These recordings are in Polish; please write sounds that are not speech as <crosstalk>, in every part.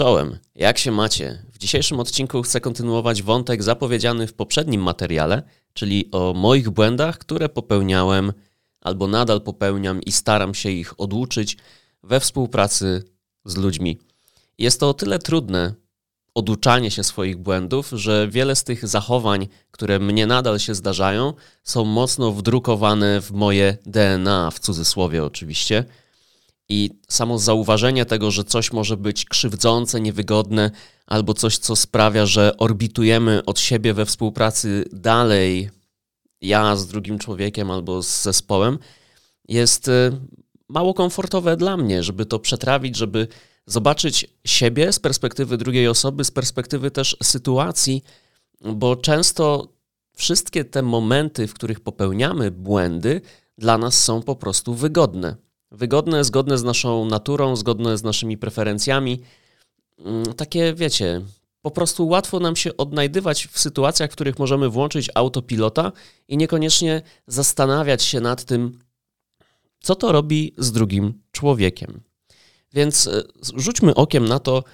Czołem, jak się macie? W dzisiejszym odcinku chcę kontynuować wątek zapowiedziany w poprzednim materiale, czyli o moich błędach, które popełniałem albo nadal popełniam i staram się ich oduczyć we współpracy z ludźmi. Jest to o tyle trudne, oduczanie się swoich błędów, że wiele z tych zachowań, które mnie nadal się zdarzają, są mocno wdrukowane w moje DNA, w cudzysłowie oczywiście. I samo zauważenie tego, że coś może być krzywdzące, niewygodne, albo coś, co sprawia, że orbitujemy od siebie we współpracy dalej, ja z drugim człowiekiem albo z zespołem, jest y, mało komfortowe dla mnie, żeby to przetrawić, żeby zobaczyć siebie z perspektywy drugiej osoby, z perspektywy też sytuacji, bo często wszystkie te momenty, w których popełniamy błędy, dla nas są po prostu wygodne. Wygodne, zgodne z naszą naturą, zgodne z naszymi preferencjami. Mm, takie, wiecie, po prostu łatwo nam się odnajdywać w sytuacjach, w których możemy włączyć autopilota i niekoniecznie zastanawiać się nad tym, co to robi z drugim człowiekiem. Więc e, rzućmy okiem na to,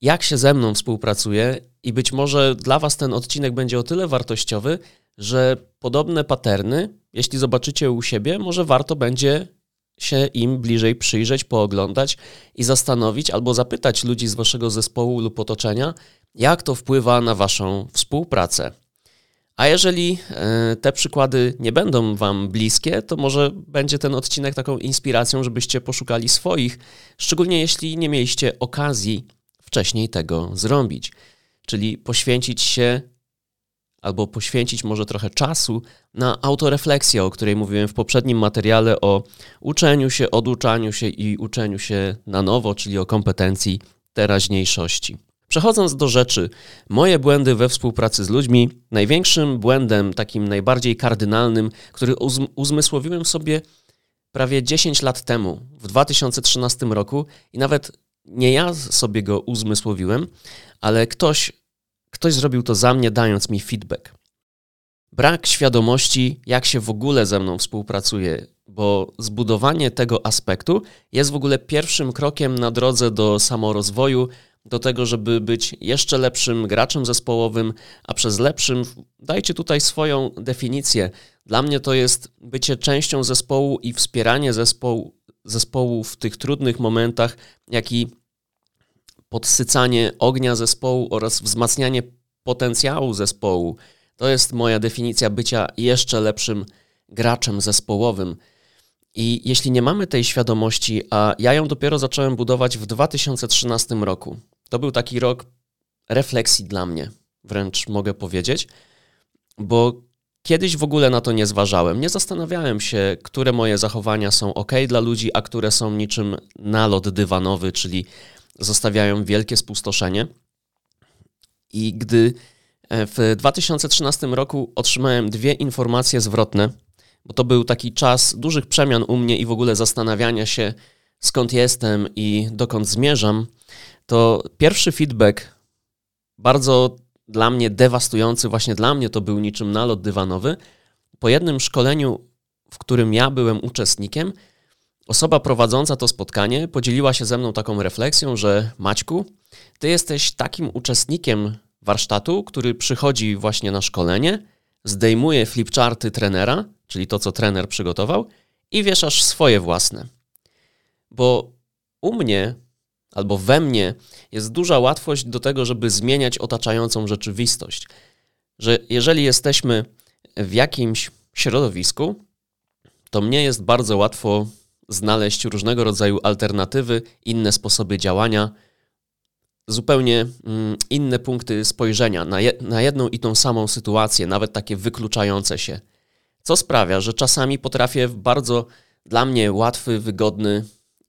jak się ze mną współpracuje, i być może dla Was ten odcinek będzie o tyle wartościowy, że podobne paterny, jeśli zobaczycie u siebie, może warto będzie się im bliżej przyjrzeć, pooglądać i zastanowić albo zapytać ludzi z Waszego zespołu lub otoczenia, jak to wpływa na Waszą współpracę. A jeżeli e, te przykłady nie będą Wam bliskie, to może będzie ten odcinek taką inspiracją, żebyście poszukali swoich, szczególnie jeśli nie mieliście okazji wcześniej tego zrobić. Czyli poświęcić się albo poświęcić może trochę czasu na autorefleksję, o której mówiłem w poprzednim materiale o uczeniu się, oduczaniu się i uczeniu się na nowo, czyli o kompetencji teraźniejszości. Przechodząc do rzeczy, moje błędy we współpracy z ludźmi, największym błędem, takim najbardziej kardynalnym, który uzmysłowiłem sobie prawie 10 lat temu, w 2013 roku, i nawet nie ja sobie go uzmysłowiłem, ale ktoś, ktoś zrobił to za mnie, dając mi feedback. Brak świadomości, jak się w ogóle ze mną współpracuje, bo zbudowanie tego aspektu jest w ogóle pierwszym krokiem na drodze do samorozwoju, do tego, żeby być jeszcze lepszym graczem zespołowym, a przez lepszym dajcie tutaj swoją definicję. Dla mnie to jest bycie częścią zespołu i wspieranie zespołu, zespołu w tych trudnych momentach, jak i podsycanie ognia zespołu oraz wzmacnianie potencjału zespołu. To jest moja definicja bycia jeszcze lepszym graczem zespołowym. I jeśli nie mamy tej świadomości, a ja ją dopiero zacząłem budować w 2013 roku, to był taki rok refleksji dla mnie, wręcz mogę powiedzieć, bo kiedyś w ogóle na to nie zważałem. Nie zastanawiałem się, które moje zachowania są ok dla ludzi, a które są niczym nalot dywanowy, czyli zostawiają wielkie spustoszenie. I gdy e, w 2013 roku otrzymałem dwie informacje zwrotne, bo to był taki czas dużych przemian u mnie i w ogóle zastanawiania się, skąd jestem i dokąd zmierzam, to pierwszy feedback, bardzo dla mnie dewastujący, właśnie dla mnie to był niczym nalot dywanowy. Po jednym szkoleniu, w którym ja byłem uczestnikiem, osoba prowadząca to spotkanie podzieliła się ze mną taką refleksją, że Maćku, ty jesteś takim uczestnikiem warsztatu, który przychodzi właśnie na szkolenie, zdejmuje flipcharty trenera, czyli to, co trener przygotował, i wieszasz swoje własne. Bo u mnie albo we mnie jest duża łatwość do tego, żeby zmieniać otaczającą rzeczywistość. Że jeżeli jesteśmy w jakimś środowisku, to mnie jest bardzo łatwo znaleźć różnego rodzaju alternatywy, inne sposoby działania, zupełnie mm, inne punkty spojrzenia na, je, na jedną i tą samą sytuację, nawet takie wykluczające się. Co sprawia, że czasami potrafię w bardzo dla mnie łatwy, wygodny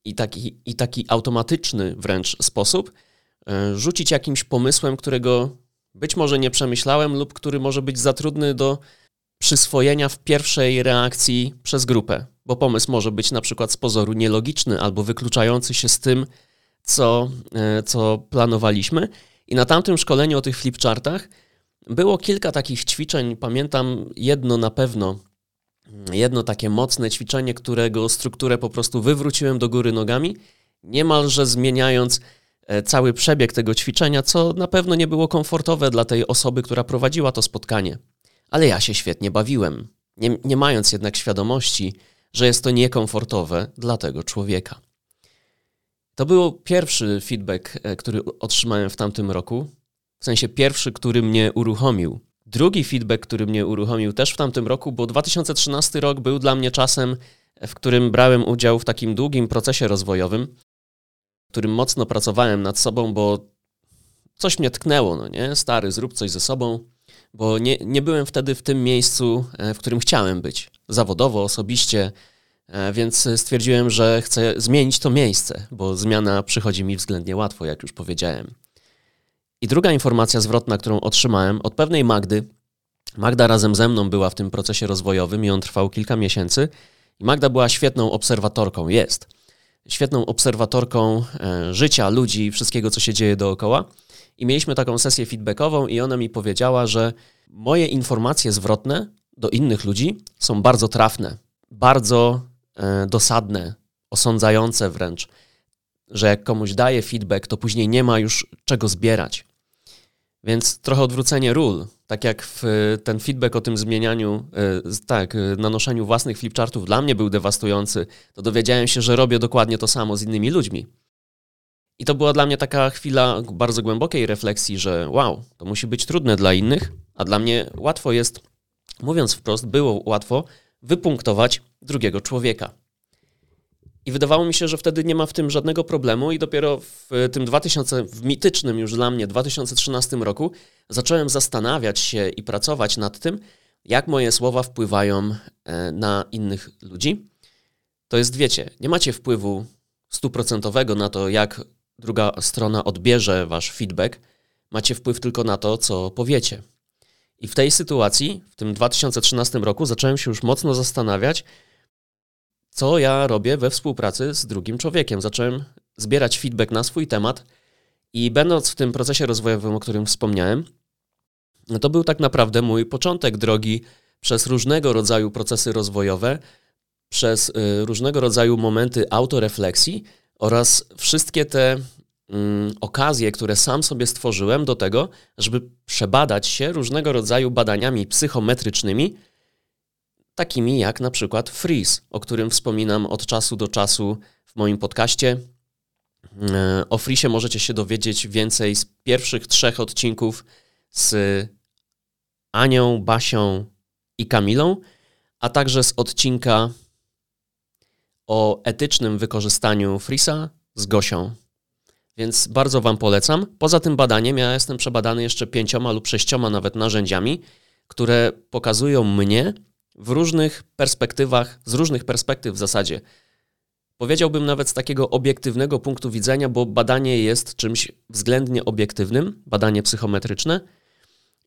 i taki, i taki automatyczny wręcz sposób e, rzucić jakimś pomysłem, którego być może nie przemyślałem lub który może być za trudny do przyswojenia w pierwszej reakcji przez grupę, bo pomysł może być na przykład z pozoru nielogiczny albo wykluczający się z tym, co, e, co planowaliśmy. I na tamtym szkoleniu o tych flipchartach było kilka takich ćwiczeń. Pamiętam jedno na pewno, jedno takie mocne ćwiczenie, którego strukturę po prostu wywróciłem do góry nogami, niemalże zmieniając e, cały przebieg tego ćwiczenia, co na pewno nie było komfortowe dla tej osoby, która prowadziła to spotkanie. Ale ja się świetnie bawiłem, nie, nie mając jednak świadomości, że jest to niekomfortowe dla tego człowieka. To był pierwszy feedback, e, który otrzymałem w tamtym roku. W sensie pierwszy, który mnie uruchomił. Drugi feedback, który mnie uruchomił też w tamtym roku, bo 2013 rok był dla mnie czasem, w którym brałem udział w takim długim procesie rozwojowym, w którym mocno pracowałem nad sobą, bo coś mnie tknęło, no nie? Stary, zrób coś ze sobą, bo nie, nie byłem wtedy w tym miejscu, e, w którym chciałem być. Zawodowo, osobiście, E, więc stwierdziłem, że chcę zmienić to miejsce, bo zmiana przychodzi mi względnie łatwo, jak już powiedziałem. I druga informacja zwrotna, którą otrzymałem od pewnej Magdy. Magda razem ze mną była w tym procesie rozwojowym i on trwał kilka miesięcy. I Magda była świetną obserwatorką, jest. Świetną obserwatorką e, życia, ludzi, wszystkiego, co się dzieje dookoła. I mieliśmy taką sesję feedbackową, i ona mi powiedziała, że moje informacje zwrotne do innych ludzi są bardzo trafne, bardzo E, dosadne, osądzające wręcz, że jak komuś daje feedback, to później nie ma już czego zbierać. Więc trochę odwrócenie ról. Tak jak ten feedback o tym zmienianiu, e, tak, e, nanoszeniu własnych flipchartów dla mnie był dewastujący, to dowiedziałem się, że robię dokładnie to samo z innymi ludźmi. I to była dla mnie taka chwila bardzo głębokiej refleksji, że wow, to musi być trudne dla innych, a dla mnie łatwo jest, mówiąc wprost, było łatwo wypunktować drugiego człowieka. I wydawało mi się, że wtedy nie ma w tym żadnego problemu, i dopiero w tym 2000, w mitycznym już dla mnie 2013 roku, zacząłem zastanawiać się i pracować nad tym, jak moje słowa wpływają e, na innych ludzi. To jest, wiecie, nie macie wpływu stuprocentowego na to, jak druga strona odbierze wasz feedback, macie wpływ tylko na to, co powiecie. I w tej sytuacji, w tym 2013 roku, zacząłem się już mocno zastanawiać, co ja robię we współpracy z drugim człowiekiem. Zacząłem zbierać feedback na swój temat i będąc w tym procesie rozwojowym, o którym wspomniałem, no to był tak naprawdę mój początek drogi przez różnego rodzaju procesy rozwojowe, przez y, różnego rodzaju momenty autorefleksji oraz wszystkie te mm, okazje, które sam sobie stworzyłem do tego, żeby przebadać się różnego rodzaju badaniami psychometrycznymi, takimi jak na przykład Freeze, o którym wspominam od czasu do czasu w moim podcaście. E, o Freeze możecie się dowiedzieć więcej z pierwszych trzech odcinków z Anią, Basią i Kamilą, a także z odcinka o etycznym wykorzystaniu Frisa z Gosią. Więc bardzo Wam polecam. Poza tym badaniem ja jestem przebadany jeszcze pięcioma lub sześcioma nawet narzędziami, które pokazują mnie w różnych perspektywach, z różnych perspektyw w zasadzie. Powiedziałbym nawet z takiego obiektywnego punktu widzenia, bo badanie jest czymś względnie obiektywnym, badanie psychometryczne.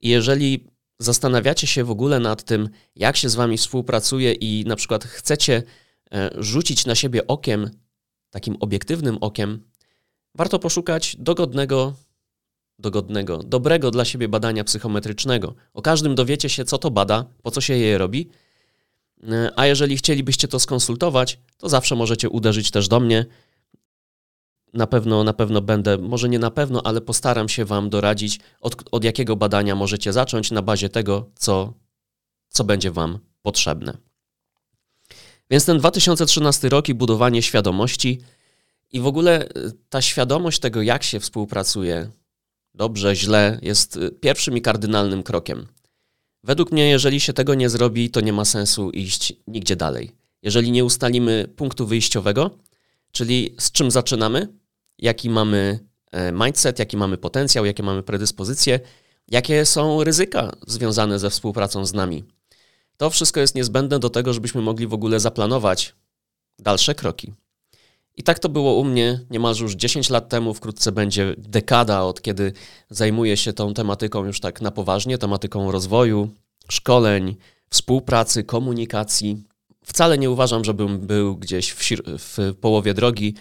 I jeżeli zastanawiacie się w ogóle nad tym, jak się z wami współpracuje i na przykład chcecie e, rzucić na siebie okiem, takim obiektywnym okiem, warto poszukać dogodnego, dogodnego, dobrego dla siebie badania psychometrycznego. O każdym dowiecie się, co to bada, po co się je robi. E, a jeżeli chcielibyście to skonsultować, to zawsze możecie uderzyć też do mnie. Na pewno, na pewno będę, może nie na pewno, ale postaram się Wam doradzić, od, od jakiego badania możecie zacząć na bazie tego, co, co będzie Wam potrzebne. Więc ten 2013 rok i budowanie świadomości i w ogóle e, ta świadomość tego, jak się współpracuje, dobrze, źle, jest e, pierwszym i kardynalnym krokiem. Według mnie, jeżeli się tego nie zrobi, to nie ma sensu iść nigdzie dalej. Jeżeli nie ustalimy punktu wyjściowego, czyli z czym zaczynamy, jaki mamy e, mindset, jaki mamy potencjał, jakie mamy predyspozycje, jakie są ryzyka związane ze współpracą z nami. To wszystko jest niezbędne do tego, żebyśmy mogli w ogóle zaplanować dalsze kroki. I tak to było u mnie niemalże już 10 lat temu, wkrótce będzie dekada od kiedy zajmuję się tą tematyką już tak na poważnie, tematyką rozwoju, szkoleń, współpracy, komunikacji. Wcale nie uważam, żebym był gdzieś w, w połowie drogi,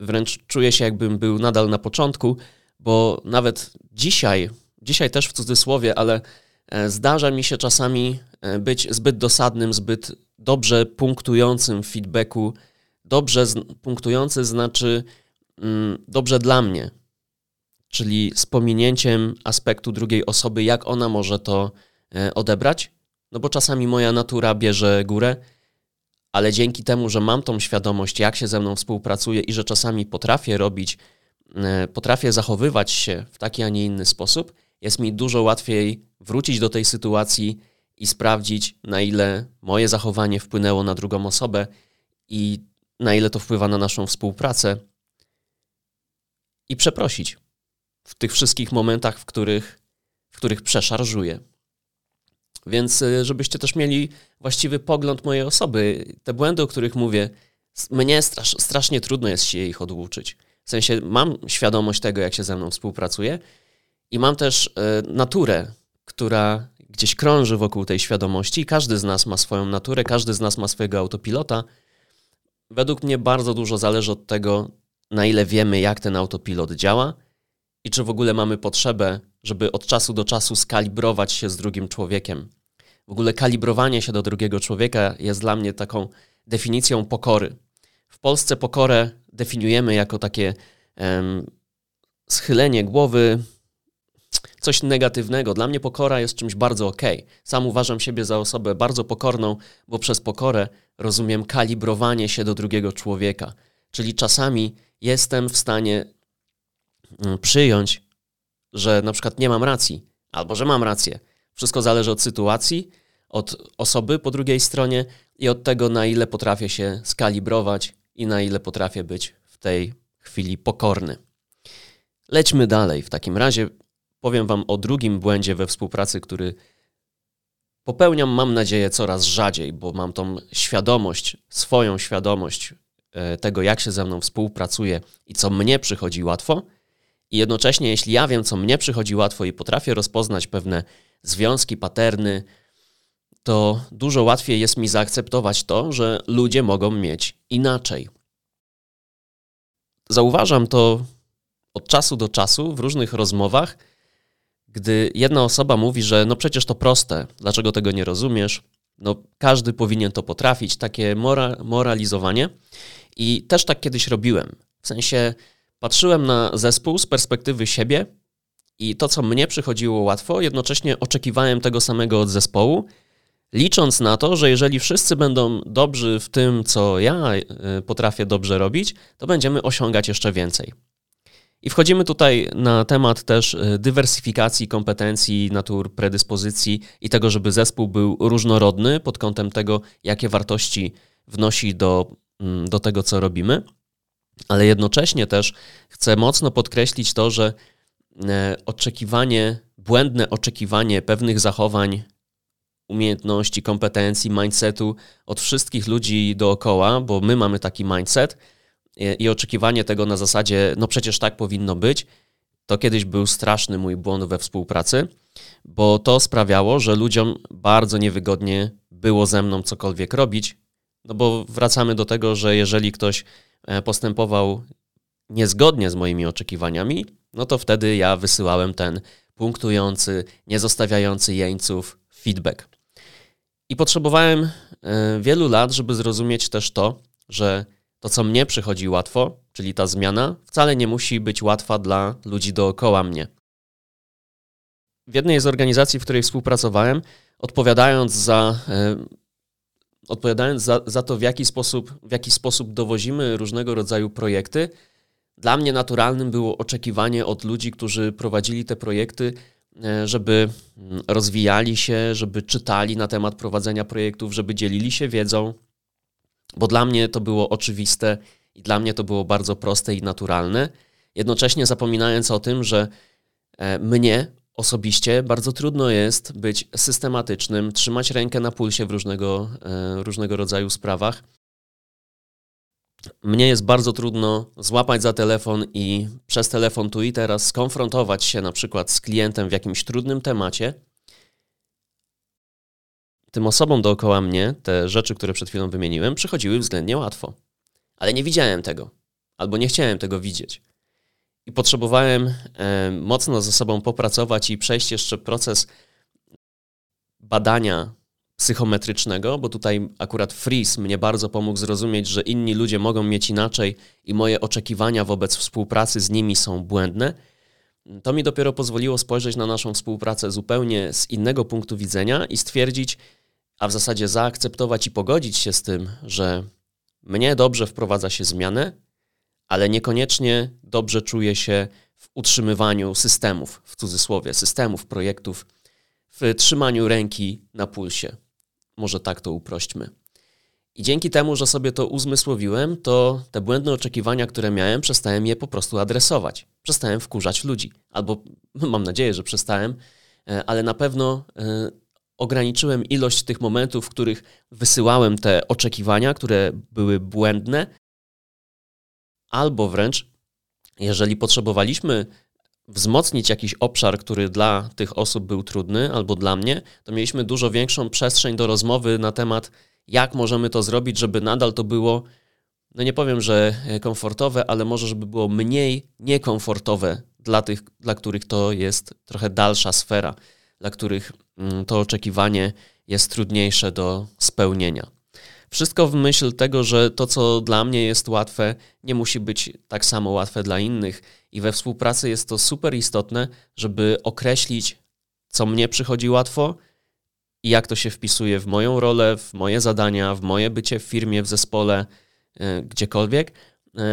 wręcz czuję się jakbym był nadal na początku, bo nawet dzisiaj, dzisiaj też w cudzysłowie, ale e, zdarza mi się czasami e, być zbyt dosadnym, zbyt dobrze punktującym w feedbacku, dobrze punktujący znaczy mm, dobrze dla mnie. czyli z pominięciem aspektu drugiej osoby, jak ona może to e, odebrać. No bo czasami moja natura bierze górę, ale dzięki temu, że mam tą świadomość, jak się ze mną współpracuje i że czasami potrafię robić, e, potrafię zachowywać się w taki, a nie inny sposób, jest mi dużo łatwiej wrócić do tej sytuacji i sprawdzić, na ile moje zachowanie wpłynęło na drugą osobę i na ile to wpływa na naszą współpracę. I przeprosić w tych wszystkich momentach, w których, w których przeszarżuję. Więc y, żebyście też mieli właściwy pogląd mojej osoby. Te błędy, o których mówię, mnie strasz, strasznie trudno jest się ich odłuczyć. W sensie mam świadomość tego, jak się ze mną współpracuje i mam też y, naturę, która gdzieś krąży wokół tej świadomości. Każdy z nas ma swoją naturę, każdy z nas ma swojego autopilota. Według mnie bardzo dużo zależy od tego, na ile wiemy, jak ten autopilot działa i czy w ogóle mamy potrzebę, żeby od czasu do czasu skalibrować się z drugim człowiekiem. W ogóle kalibrowanie się do drugiego człowieka jest dla mnie taką definicją pokory. W Polsce pokorę definiujemy jako takie um, schylenie głowy, coś negatywnego. Dla mnie pokora jest czymś bardzo okej. Okay. Sam uważam siebie za osobę bardzo pokorną, bo przez pokorę rozumiem kalibrowanie się do drugiego człowieka. Czyli czasami jestem w stanie mm, przyjąć, że na przykład nie mam racji, albo że mam rację. Wszystko zależy od sytuacji, od osoby po drugiej stronie i od tego, na ile potrafię się skalibrować i na ile potrafię być w tej chwili pokorny. Lećmy dalej. W takim razie powiem Wam o drugim błędzie we współpracy, który popełniam, mam nadzieję, coraz rzadziej, bo mam tą świadomość, swoją świadomość e, tego, jak się ze mną współpracuje i co mnie przychodzi łatwo. I jednocześnie, jeśli ja wiem, co mnie przychodzi łatwo i potrafię rozpoznać pewne związki, paterny, to dużo łatwiej jest mi zaakceptować to, że ludzie mogą mieć inaczej. Zauważam to od czasu do czasu w różnych rozmowach, gdy jedna osoba mówi, że no przecież to proste, dlaczego tego nie rozumiesz? No każdy powinien to potrafić, takie mora moralizowanie. I też tak kiedyś robiłem. W sensie patrzyłem na zespół z perspektywy siebie i to, co mnie przychodziło łatwo, jednocześnie oczekiwałem tego samego od zespołu, licząc na to, że jeżeli wszyscy będą dobrzy w tym, co ja e, potrafię dobrze robić, to będziemy osiągać jeszcze więcej. I wchodzimy tutaj na temat też e, dywersyfikacji kompetencji, natur, predyspozycji i tego, żeby zespół był różnorodny pod kątem tego, jakie wartości wnosi do, mm, do tego, co robimy. Ale jednocześnie też chcę mocno podkreślić to, że e, oczekiwanie, błędne oczekiwanie pewnych zachowań, umiejętności, kompetencji, mindsetu od wszystkich ludzi dookoła, bo my mamy taki mindset – i oczekiwanie tego na zasadzie, no przecież tak powinno być, to kiedyś był straszny mój błąd we współpracy, bo to sprawiało, że ludziom bardzo niewygodnie było ze mną cokolwiek robić, no bo wracamy do tego, że jeżeli ktoś e, postępował niezgodnie z moimi oczekiwaniami, no to wtedy ja wysyłałem ten punktujący, nie zostawiający jeńców feedback. I potrzebowałem e, wielu lat, żeby zrozumieć też to, że to, co mnie przychodzi łatwo, czyli ta zmiana, wcale nie musi być łatwa dla ludzi dookoła mnie. W jednej z organizacji, w której współpracowałem, odpowiadając za, e, odpowiadając za, za to, w jaki, sposób, w jaki sposób dowozimy różnego rodzaju projekty, dla mnie naturalnym było oczekiwanie od ludzi, którzy prowadzili te projekty, e, żeby mm, rozwijali się, żeby czytali na temat prowadzenia projektów, żeby dzielili się wiedzą, bo dla mnie to było oczywiste i dla mnie to było bardzo proste i naturalne, jednocześnie zapominając o tym, że e, mnie osobiście bardzo trudno jest być systematycznym, trzymać rękę na pulsie w różnego, e, różnego rodzaju sprawach. Mnie jest bardzo trudno złapać za telefon i przez telefon tu i teraz skonfrontować się na przykład z klientem w jakimś trudnym temacie tym osobom dookoła mnie te rzeczy, które przed chwilą wymieniłem, przychodziły względnie łatwo. Ale nie widziałem tego, albo nie chciałem tego widzieć. I potrzebowałem e, mocno ze sobą popracować i przejść jeszcze proces badania psychometrycznego, bo tutaj akurat Fries mnie bardzo pomógł zrozumieć, że inni ludzie mogą mieć inaczej i moje oczekiwania wobec współpracy z nimi są błędne. to mi dopiero pozwoliło spojrzeć na naszą współpracę zupełnie z innego punktu widzenia i stwierdzić, a w zasadzie zaakceptować i pogodzić się z tym, że mnie dobrze wprowadza się zmianę, ale niekoniecznie dobrze czuję się w utrzymywaniu systemów, w cudzysłowie, systemów, projektów, w trzymaniu ręki na pulsie. Może tak to uprośćmy. I dzięki temu, że sobie to uzmysłowiłem, to te błędne oczekiwania, które miałem, przestałem je po prostu adresować. Przestałem wkurzać ludzi. Albo <laughs> mam nadzieję, że przestałem, e, ale na pewno e, ograniczyłem ilość tych momentów, w których wysyłałem te oczekiwania, które były błędne, albo wręcz, jeżeli potrzebowaliśmy wzmocnić jakiś obszar, który dla tych osób był trudny, albo dla mnie, to mieliśmy dużo większą przestrzeń do rozmowy na temat, jak możemy to zrobić, żeby nadal to było, no nie powiem, że komfortowe, ale może, żeby było mniej niekomfortowe dla tych, dla których to jest trochę dalsza sfera, dla których mm, to oczekiwanie jest trudniejsze do spełnienia. Wszystko w myśl tego, że to, co dla mnie jest łatwe, nie musi być tak samo łatwe dla innych, i we współpracy jest to super istotne, żeby określić, co mnie przychodzi łatwo i jak to się wpisuje w moją rolę, w moje zadania, w moje bycie w firmie, w zespole, e, gdziekolwiek,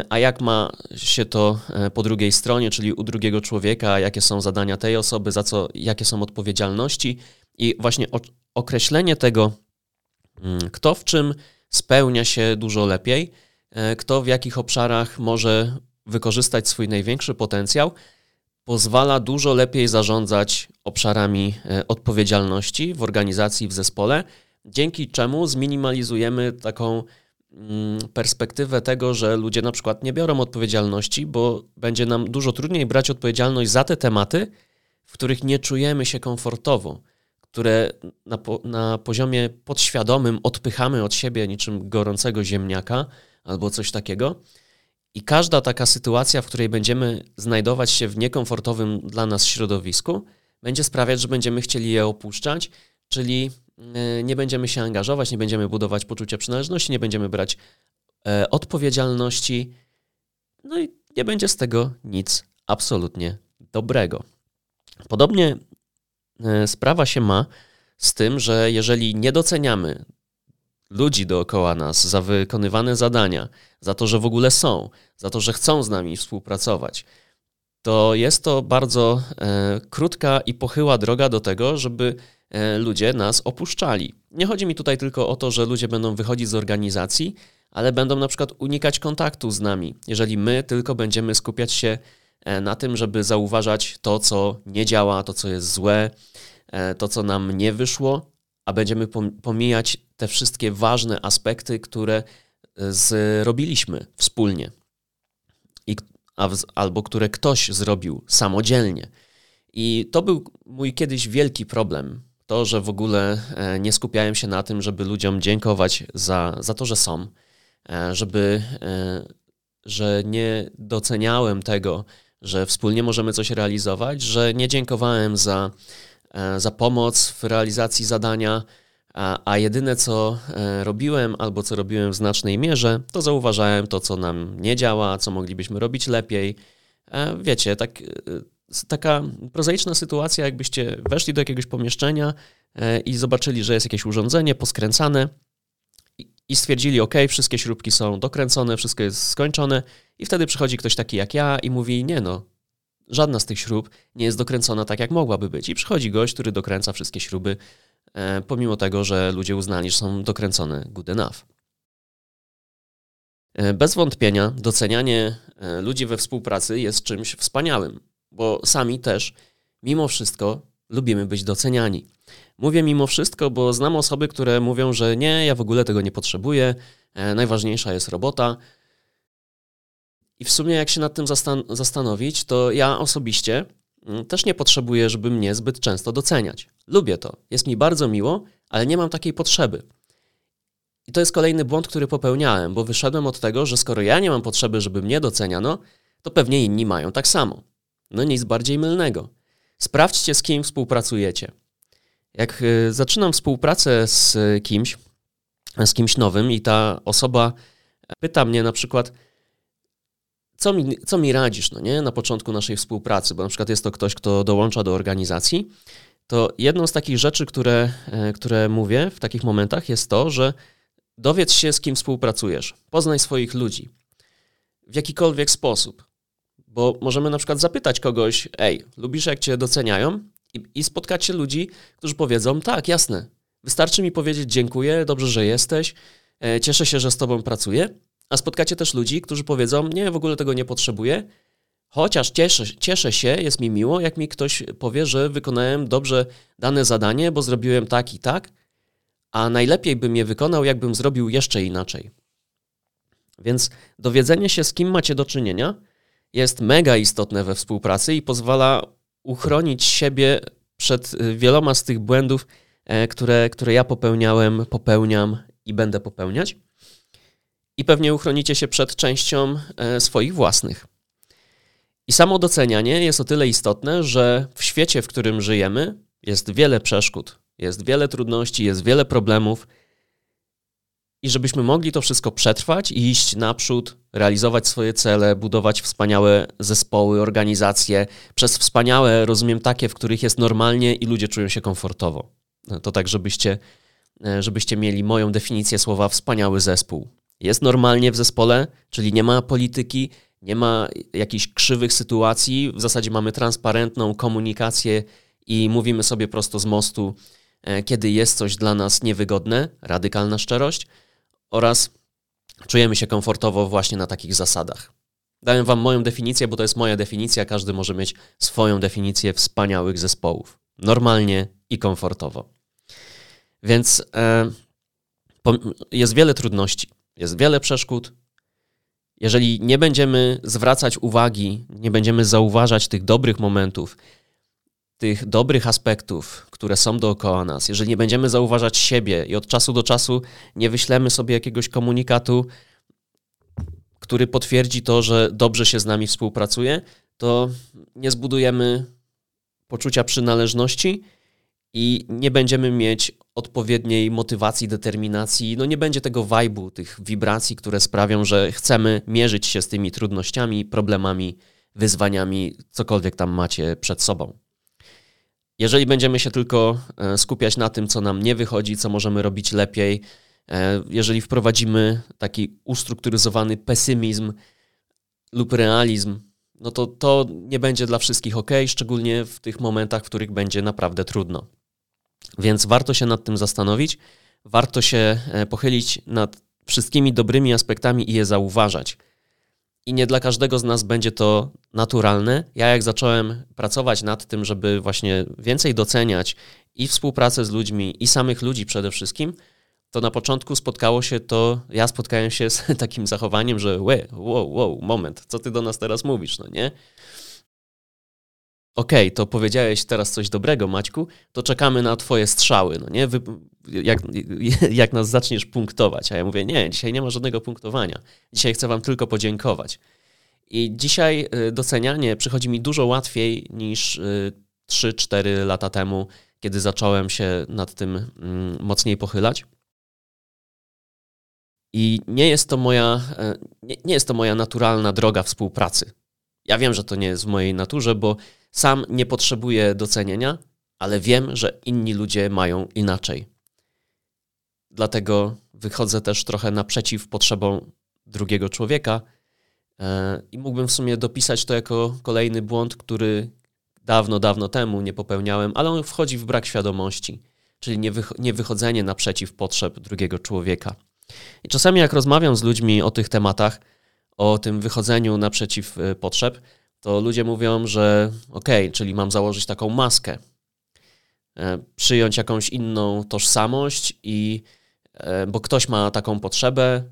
a jak ma się to e, po drugiej stronie, czyli u drugiego człowieka, jakie są zadania tej osoby, za co, jakie są odpowiedzialności? I właśnie określenie tego, mm, kto w czym spełnia się dużo lepiej, kto w jakich obszarach może wykorzystać swój największy potencjał, pozwala dużo lepiej zarządzać obszarami e, odpowiedzialności w organizacji, w zespole, dzięki czemu zminimalizujemy taką perspektywę tego, że ludzie na przykład nie biorą odpowiedzialności, bo będzie nam dużo trudniej brać odpowiedzialność za te tematy, w których nie czujemy się komfortowo, które na, po, na poziomie podświadomym odpychamy od siebie niczym gorącego ziemniaka albo coś takiego. I każda taka sytuacja, w której będziemy znajdować się w niekomfortowym dla nas środowisku, będzie sprawiać, że będziemy chcieli je opuszczać, czyli nie będziemy się angażować, nie będziemy budować poczucia przynależności, nie będziemy brać e, odpowiedzialności, no i nie będzie z tego nic absolutnie dobrego. Podobnie e, sprawa się ma z tym, że jeżeli nie doceniamy ludzi dookoła nas za wykonywane zadania, za to, że w ogóle są, za to, że chcą z nami współpracować, to jest to bardzo e, krótka i pochyła droga do tego, żeby ludzie nas opuszczali. Nie chodzi mi tutaj tylko o to, że ludzie będą wychodzić z organizacji, ale będą na przykład unikać kontaktu z nami, jeżeli my tylko będziemy skupiać się e, na tym, żeby zauważać to, co nie działa, to, co jest złe, e, to, co nam nie wyszło, a będziemy pomijać te wszystkie ważne aspekty, które e, zrobiliśmy wspólnie, I, albo które ktoś zrobił samodzielnie. I to był mój kiedyś wielki problem. To, że w ogóle e, nie skupiałem się na tym, żeby ludziom dziękować za, za to, że są, e, żeby, że nie doceniałem tego, że wspólnie możemy coś realizować, że nie dziękowałem za, za pomoc w realizacji zadania, a, a jedyne co e, robiłem, albo co robiłem w znacznej mierze, to zauważałem to, co nam nie działa, co moglibyśmy robić lepiej. E, wiecie, tak, e, taka prozaiczna sytuacja, jakbyście weszli do jakiegoś pomieszczenia i zobaczyli, że jest jakieś urządzenie poskręcane i stwierdzili, ok, wszystkie śrubki są dokręcone, wszystko jest skończone i wtedy przychodzi ktoś taki jak ja i mówi, nie no, żadna z tych śrub nie jest dokręcona tak, jak mogłaby być. I przychodzi gość, który dokręca wszystkie śruby, E, pomimo tego, że ludzie uznali, że są dokręcone good enough. E, bez wątpienia docenianie e, ludzi we współpracy jest czymś wspaniałym, bo sami też, mimo wszystko, lubimy być doceniani. Mówię mimo wszystko, bo znam osoby, które mówią, że nie, ja w ogóle tego nie potrzebuję, najważniejsza jest robota. I w sumie, jak się nad tym zastan zastanowić, to ja osobiście Mm, też nie potrzebuję, żeby mnie zbyt często doceniać. Lubię to, jest mi bardzo miło, ale nie mam takiej potrzeby. I to jest kolejny błąd, który popełniałem, bo wyszedłem od tego, że skoro ja nie mam potrzeby, żeby mnie doceniano, to pewnie inni mają tak samo. No nic bardziej mylnego. Sprawdźcie, z kim współpracujecie. Jak y, zaczynam współpracę z kimś, z kimś nowym i ta osoba pyta mnie na przykład, co mi, co mi radzisz, no nie, na początku naszej współpracy, bo na przykład jest to ktoś, kto dołącza do organizacji, to jedną z takich rzeczy, które, e, które mówię w takich momentach jest to, że dowiedz się, z kim współpracujesz, poznaj swoich ludzi w jakikolwiek sposób, bo możemy na przykład zapytać kogoś, ej, lubisz jak cię doceniają? I, i spotkać się ludzi, którzy powiedzą, tak, jasne, wystarczy mi powiedzieć dziękuję, dobrze, że jesteś, e, cieszę się, że z tobą pracuję, a spotkacie też ludzi, którzy powiedzą, nie, w ogóle tego nie potrzebuję, chociaż cieszę, cieszę się, jest mi miło, jak mi ktoś powie, że wykonałem dobrze dane zadanie, bo zrobiłem tak i tak, a najlepiej bym je wykonał, jakbym zrobił jeszcze inaczej. Więc dowiedzenie się, z kim macie do czynienia, jest mega istotne we współpracy i pozwala uchronić siebie przed y, wieloma z tych błędów, e, które, które ja popełniałem, popełniam i będę popełniać. I pewnie uchronicie się przed częścią e, swoich własnych. I samo docenianie jest o tyle istotne, że w świecie, w którym żyjemy, jest wiele przeszkód, jest wiele trudności, jest wiele problemów i żebyśmy mogli to wszystko przetrwać i iść naprzód, realizować swoje cele, budować wspaniałe zespoły, organizacje, przez wspaniałe rozumiem takie, w których jest normalnie i ludzie czują się komfortowo. To tak, żebyście, e, żebyście mieli moją definicję słowa wspaniały zespół. Jest normalnie w zespole, czyli nie ma polityki, nie ma jakichś krzywych sytuacji, w zasadzie mamy transparentną komunikację i mówimy sobie prosto z mostu, e, kiedy jest coś dla nas niewygodne, radykalna szczerość, oraz czujemy się komfortowo właśnie na takich zasadach. Dałem Wam moją definicję, bo to jest moja definicja. Każdy może mieć swoją definicję wspaniałych zespołów. Normalnie i komfortowo. Więc e, jest wiele trudności, jest wiele przeszkód. Jeżeli nie będziemy zwracać uwagi, nie będziemy zauważać tych dobrych momentów, tych dobrych aspektów, które są dookoła nas, jeżeli nie będziemy zauważać siebie i od czasu do czasu nie wyślemy sobie jakiegoś komunikatu, który potwierdzi to, że dobrze się z nami współpracuje, to nie zbudujemy poczucia przynależności i nie będziemy mieć odpowiedniej motywacji, determinacji. No nie będzie tego wajbu, tych wibracji, które sprawią, że chcemy mierzyć się z tymi trudnościami, problemami, wyzwaniami, cokolwiek tam macie przed sobą. Jeżeli będziemy się tylko e, skupiać na tym, co nam nie wychodzi, co możemy robić lepiej, e, jeżeli wprowadzimy taki ustrukturyzowany pesymizm lub realizm, no to to nie będzie dla wszystkich ok, szczególnie w tych momentach, w których będzie naprawdę trudno. Więc warto się nad tym zastanowić, warto się e, pochylić nad wszystkimi dobrymi aspektami i je zauważać i nie dla każdego z nas będzie to naturalne. Ja jak zacząłem pracować nad tym, żeby właśnie więcej doceniać i współpracę z ludźmi, i samych ludzi przede wszystkim, to na początku spotkało się to, ja spotkałem się z <laughs> takim zachowaniem, że wow, wow, moment, co ty do nas teraz mówisz, no nie? Okej, okay, to powiedziałeś teraz coś dobrego, Maćku, to czekamy na twoje strzały, no nie? Wy, jak, <laughs> jak nas zaczniesz punktować. A ja mówię, nie, dzisiaj nie ma żadnego punktowania. Dzisiaj chcę wam tylko podziękować. I dzisiaj y, docenianie przychodzi mi dużo łatwiej niż 3-4 y, lata temu, kiedy zacząłem się nad tym mm, mocniej pochylać. I nie jest to moja, e, nie, nie jest to moja naturalna droga współpracy. Ja wiem, że to nie jest w mojej naturze, bo sam nie potrzebuję docenienia, ale wiem, że inni ludzie mają inaczej. Dlatego wychodzę też trochę naprzeciw potrzebom drugiego człowieka e, i mógłbym w sumie dopisać to jako kolejny błąd, który dawno, dawno temu nie popełniałem, ale on wchodzi w brak świadomości, czyli niewychodzenie naprzeciw potrzeb drugiego człowieka. I czasami jak rozmawiam z ludźmi o tych tematach, o tym wychodzeniu naprzeciw e, potrzeb, to ludzie mówią, że okej, okay, czyli mam założyć taką maskę, e, przyjąć jakąś inną tożsamość i e, bo ktoś ma taką potrzebę,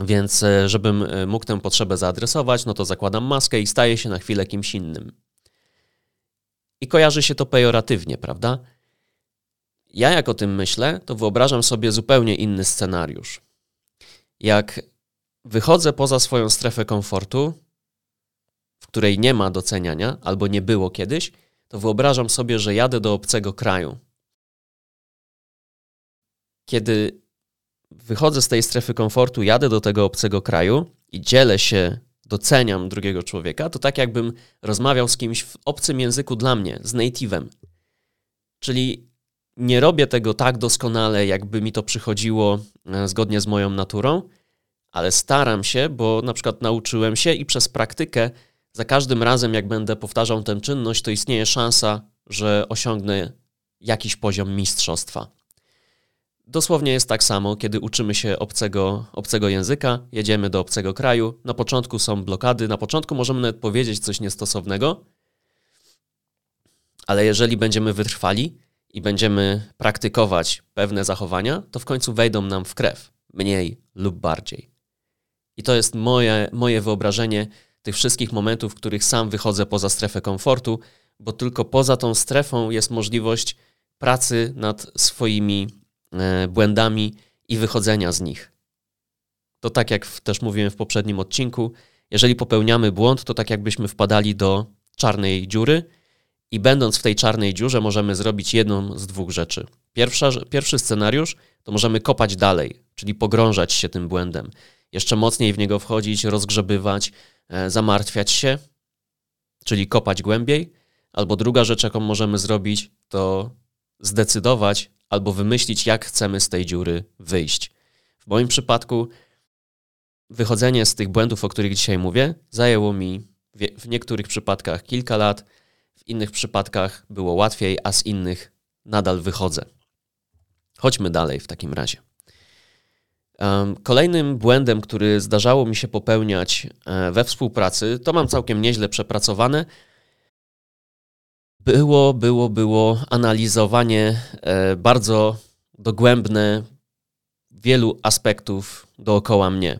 więc e, żebym mógł tę potrzebę zaadresować, no to zakładam maskę i staję się na chwilę kimś innym. I kojarzy się to pejoratywnie, prawda? Ja jak o tym myślę, to wyobrażam sobie zupełnie inny scenariusz. Jak wychodzę poza swoją strefę komfortu, w której nie ma doceniania albo nie było kiedyś, to wyobrażam sobie, że jadę do obcego kraju. Kiedy wychodzę z tej strefy komfortu, jadę do tego obcego kraju i dzielę się doceniam drugiego człowieka, to tak jakbym rozmawiał z kimś w obcym języku dla mnie, z native'em. Czyli nie robię tego tak doskonale, jakby mi to przychodziło e, zgodnie z moją naturą, ale staram się, bo na przykład nauczyłem się i przez praktykę za każdym razem, jak będę powtarzał tę czynność, to istnieje szansa, że osiągnę jakiś poziom mistrzostwa. Dosłownie jest tak samo, kiedy uczymy się obcego, obcego języka, jedziemy do obcego kraju. Na początku są blokady, na początku możemy nawet powiedzieć coś niestosownego, ale jeżeli będziemy wytrwali i będziemy praktykować pewne zachowania, to w końcu wejdą nam w krew, mniej lub bardziej. I to jest moje, moje wyobrażenie tych wszystkich momentów, w których sam wychodzę poza strefę komfortu, bo tylko poza tą strefą jest możliwość pracy nad swoimi e, błędami i wychodzenia z nich. To tak jak też mówiłem w poprzednim odcinku, jeżeli popełniamy błąd, to tak jakbyśmy wpadali do czarnej dziury i będąc w tej czarnej dziurze możemy zrobić jedną z dwóch rzeczy. Pierwsza, pierwszy scenariusz to możemy kopać dalej, czyli pogrążać się tym błędem, jeszcze mocniej w niego wchodzić, rozgrzebywać, zamartwiać się, czyli kopać głębiej. Albo druga rzecz, jaką możemy zrobić, to zdecydować albo wymyślić, jak chcemy z tej dziury wyjść. W moim przypadku wychodzenie z tych błędów, o których dzisiaj mówię, zajęło mi w niektórych przypadkach kilka lat, w innych przypadkach było łatwiej, a z innych nadal wychodzę. Chodźmy dalej w takim razie. Kolejnym błędem, który zdarzało mi się popełniać e, we współpracy, to mam całkiem nieźle przepracowane, było, było, było analizowanie e, bardzo dogłębne wielu aspektów dookoła mnie.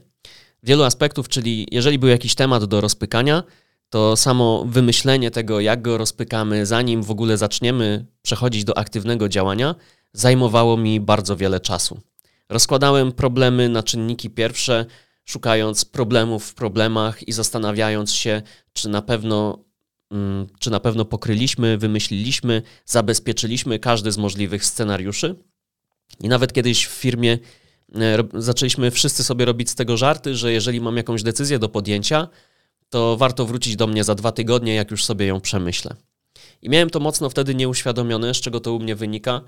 Wielu aspektów, czyli jeżeli był jakiś temat do rozpykania, to samo wymyślenie tego, jak go rozpykamy, zanim w ogóle zaczniemy przechodzić do aktywnego działania, zajmowało mi bardzo wiele czasu. Rozkładałem problemy na czynniki pierwsze, szukając problemów w problemach i zastanawiając się, czy na pewno, mm, czy na pewno pokryliśmy, wymyśliliśmy, zabezpieczyliśmy każdy z możliwych scenariuszy. I nawet kiedyś w firmie e, zaczęliśmy wszyscy sobie robić z tego żarty, że jeżeli mam jakąś decyzję do podjęcia, to warto wrócić do mnie za dwa tygodnie, jak już sobie ją przemyślę. I miałem to mocno wtedy nieuświadomione, z czego to u mnie wynika,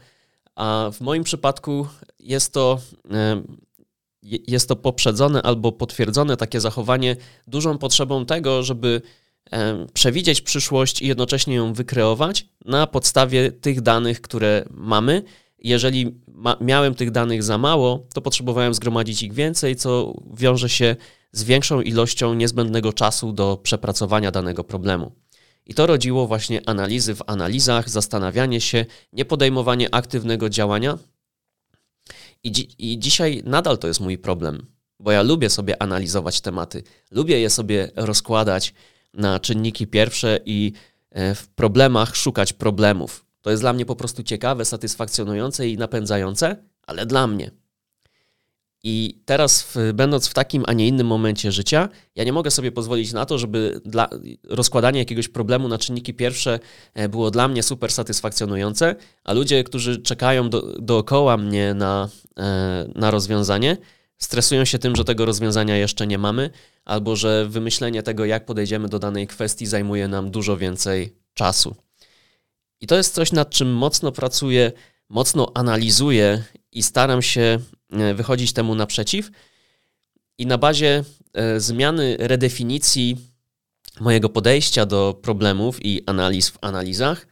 a w moim przypadku jest to, e, jest to poprzedzone albo potwierdzone takie zachowanie dużą potrzebą tego, żeby e, przewidzieć przyszłość i jednocześnie ją wykreować na podstawie tych danych, które mamy. Jeżeli ma, miałem tych danych za mało, to potrzebowałem zgromadzić ich więcej, co wiąże się z większą ilością niezbędnego czasu do przepracowania danego problemu. I to rodziło właśnie analizy w analizach, zastanawianie się, nie podejmowanie aktywnego działania. I, dzi I dzisiaj nadal to jest mój problem, bo ja lubię sobie analizować tematy, lubię je sobie rozkładać na czynniki pierwsze i e, w problemach szukać problemów. To jest dla mnie po prostu ciekawe, satysfakcjonujące i napędzające, ale dla mnie. I teraz, w, będąc w takim, a nie innym momencie życia, ja nie mogę sobie pozwolić na to, żeby dla, rozkładanie jakiegoś problemu na czynniki pierwsze e, było dla mnie super satysfakcjonujące, a ludzie, którzy czekają do, dookoła mnie na, e, na rozwiązanie, stresują się tym, że tego rozwiązania jeszcze nie mamy, albo że wymyślenie tego, jak podejdziemy do danej kwestii, zajmuje nam dużo więcej czasu. I to jest coś, nad czym mocno pracuję, mocno analizuję i staram się wychodzić temu naprzeciw. I na bazie e, zmiany redefinicji mojego podejścia do problemów i analiz w analizach,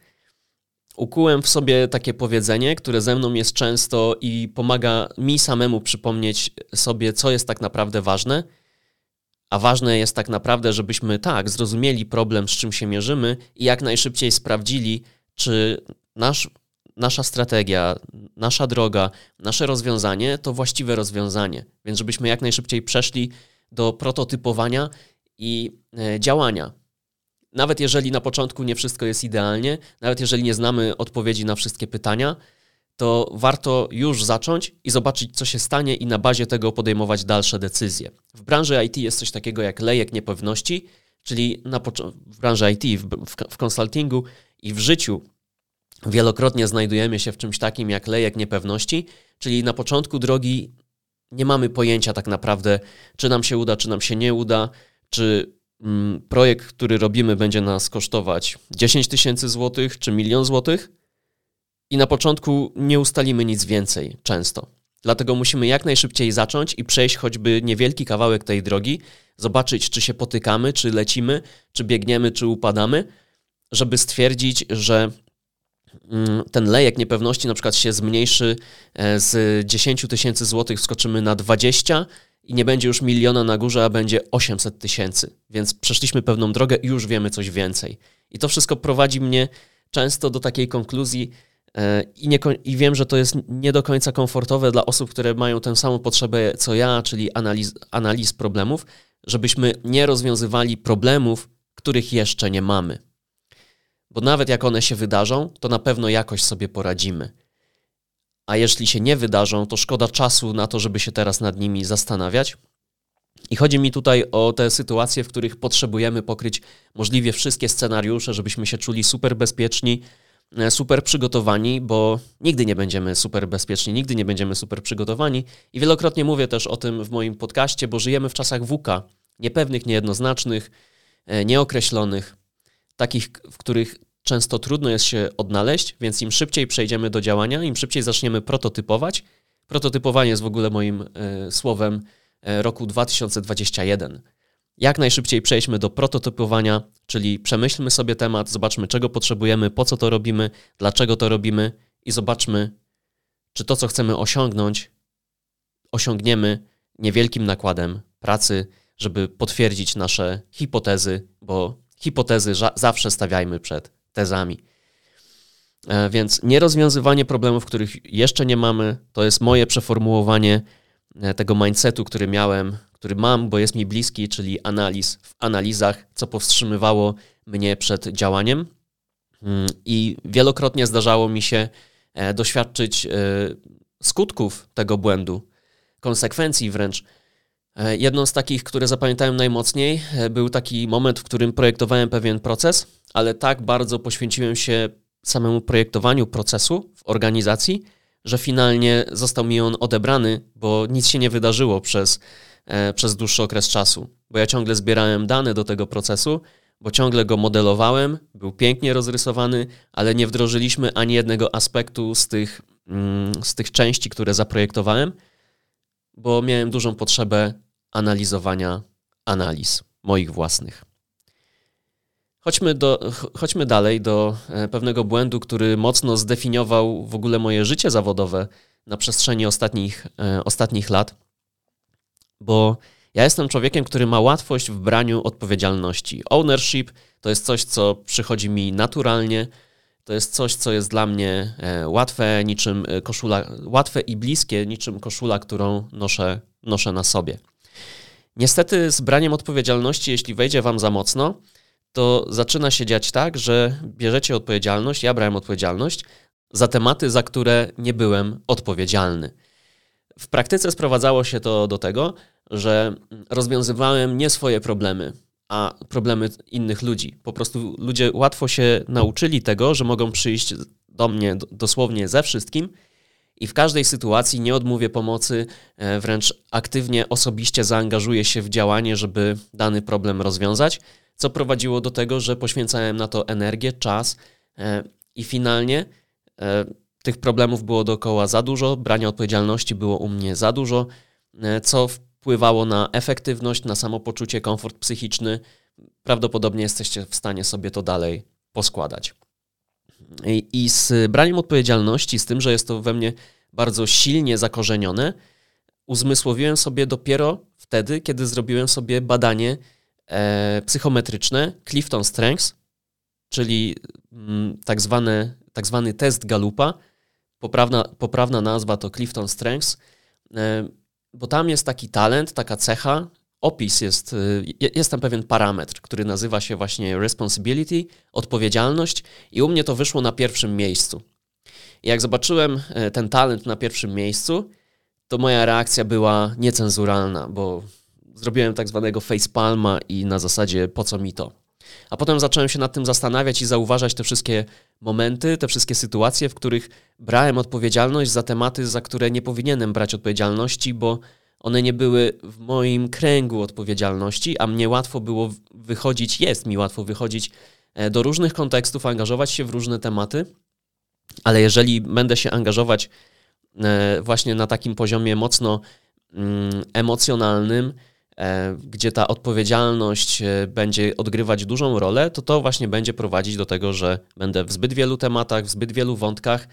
ukułem w sobie takie powiedzenie, które ze mną jest często i pomaga mi samemu przypomnieć sobie, co jest tak naprawdę ważne. A ważne jest tak naprawdę, żebyśmy tak zrozumieli problem, z czym się mierzymy i jak najszybciej sprawdzili, czy nasz nasza strategia, nasza droga, nasze rozwiązanie to właściwe rozwiązanie. Więc żebyśmy jak najszybciej przeszli do prototypowania i e, działania. Nawet jeżeli na początku nie wszystko jest idealnie, nawet jeżeli nie znamy odpowiedzi na wszystkie pytania, to warto już zacząć i zobaczyć, co się stanie, i na bazie tego podejmować dalsze decyzje. W branży IT jest coś takiego jak lejek niepewności, czyli na w branży IT, w, w, w konsultingu i w życiu wielokrotnie znajdujemy się w czymś takim jak lejek niepewności, czyli na początku drogi nie mamy pojęcia tak naprawdę, czy nam się uda, czy nam się nie uda, czy mm, projekt, który robimy, będzie nas kosztować 10 tysięcy złotych czy milion złotych i na początku nie ustalimy nic więcej często. Dlatego musimy jak najszybciej zacząć i przejść choćby niewielki kawałek tej drogi, zobaczyć, czy się potykamy, czy lecimy, czy biegniemy, czy upadamy, żeby stwierdzić, że ten lejek niepewności na przykład się zmniejszy e, z 10 tysięcy złotych, skoczymy na 20 i nie będzie już miliona na górze, a będzie 800 tysięcy. Więc przeszliśmy pewną drogę i już wiemy coś więcej. I to wszystko prowadzi mnie często do takiej konkluzji, e, i, nie, I wiem, że to jest nie do końca komfortowe dla osób, które mają tę samą potrzebę co ja, czyli analiz, analiz problemów, żebyśmy nie rozwiązywali problemów, których jeszcze nie mamy. Bo nawet jak one się wydarzą, to na pewno jakoś sobie poradzimy. A jeśli się nie wydarzą, to szkoda czasu na to, żeby się teraz nad nimi zastanawiać. I chodzi mi tutaj o te sytuacje, w których potrzebujemy pokryć możliwie wszystkie scenariusze, żebyśmy się czuli super bezpieczni, e, super przygotowani, bo nigdy nie będziemy super bezpieczni, nigdy nie będziemy super przygotowani. I wielokrotnie mówię też o tym w moim podcaście, bo żyjemy w czasach WUKA, niepewnych, niejednoznacznych, e, nieokreślonych, takich, w których często trudno jest się odnaleźć, więc im szybciej przejdziemy do działania, im szybciej zaczniemy prototypować. Prototypowanie jest w ogóle moim y, słowem y, roku 2021. Jak najszybciej przejdźmy do prototypowania, czyli przemyślmy sobie temat, zobaczmy czego potrzebujemy, po co to robimy, dlaczego to robimy i zobaczmy, czy to, co chcemy osiągnąć, osiągniemy niewielkim nakładem pracy, żeby potwierdzić nasze hipotezy, bo hipotezy zawsze stawiajmy przed tezami. E, więc nierozwiązywanie problemów, których jeszcze nie mamy, to jest moje przeformułowanie e, tego mindsetu, który miałem, który mam, bo jest mi bliski, czyli analiz w analizach, co powstrzymywało mnie przed działaniem. Mm, I wielokrotnie zdarzało mi się e, doświadczyć skutków tego błędu, konsekwencji wręcz. Jedną z takich, które zapamiętałem najmocniej, był taki moment, w którym projektowałem pewien proces ale tak bardzo poświęciłem się samemu projektowaniu procesu w organizacji, że finalnie został mi on odebrany, bo nic się nie wydarzyło przez, e, przez dłuższy okres czasu. Bo ja ciągle zbierałem dane do tego procesu, bo ciągle go modelowałem, był pięknie rozrysowany, ale nie wdrożyliśmy ani jednego aspektu z tych, mm, z tych części, które zaprojektowałem, bo miałem dużą potrzebę analizowania analiz moich własnych. Chodźmy, do, chodźmy dalej do e, pewnego błędu, który mocno zdefiniował w ogóle moje życie zawodowe na przestrzeni ostatnich, e, ostatnich lat, bo ja jestem człowiekiem, który ma łatwość w braniu odpowiedzialności. Ownership to jest coś, co przychodzi mi naturalnie, to jest coś, co jest dla mnie e, łatwe, niczym koszula, łatwe i bliskie, niczym koszula, którą noszę, noszę na sobie. Niestety z braniem odpowiedzialności, jeśli wejdzie wam za mocno, to zaczyna się dziać tak, że bierzecie odpowiedzialność, ja brałem odpowiedzialność za tematy, za które nie byłem odpowiedzialny. W praktyce sprowadzało się to do tego, że rozwiązywałem nie swoje problemy, a problemy innych ludzi. Po prostu ludzie łatwo się nauczyli tego, że mogą przyjść do mnie dosłownie ze wszystkim i w każdej sytuacji nie odmówię pomocy, e, wręcz aktywnie, osobiście zaangażuję się w działanie, żeby dany problem rozwiązać co prowadziło do tego, że poświęcałem na to energię, czas e, i finalnie e, tych problemów było dookoła za dużo, brania odpowiedzialności było u mnie za dużo, co wpływało na efektywność, na samopoczucie, komfort psychiczny. Prawdopodobnie jesteście w stanie sobie to dalej poskładać. I, z braniem odpowiedzialności, z tym, że jest to we mnie bardzo silnie zakorzenione, uzmysłowiłem sobie dopiero wtedy, kiedy zrobiłem sobie badanie e, psychometryczne Clifton Strengths, czyli mm, tak, zwany, tak zwany test Galupa. Poprawna, poprawna nazwa to Clifton Strengths, e, bo tam jest taki talent, taka cecha, opis jest, e, jest tam pewien parametr, który nazywa się właśnie responsibility, odpowiedzialność i u mnie to wyszło na pierwszym miejscu. Jak zobaczyłem e, ten talent na pierwszym miejscu, to moja reakcja była niecenzuralna, bo zrobiłem tak zwanego facepalma i na zasadzie po co mi to. A potem zacząłem się nad tym zastanawiać i zauważać te wszystkie momenty, te wszystkie sytuacje, w których brałem odpowiedzialność za tematy, za które nie powinienem brać odpowiedzialności, bo one nie były w moim kręgu odpowiedzialności, a mnie łatwo było wychodzić, jest mi łatwo wychodzić e, do różnych kontekstów, angażować się w różne tematy, ale jeżeli będę się angażować e, właśnie na takim poziomie mocno mm, emocjonalnym, e, gdzie ta odpowiedzialność będzie odgrywać dużą rolę, to to właśnie będzie prowadzić do tego, że będę w zbyt wielu tematach, w zbyt wielu wątkach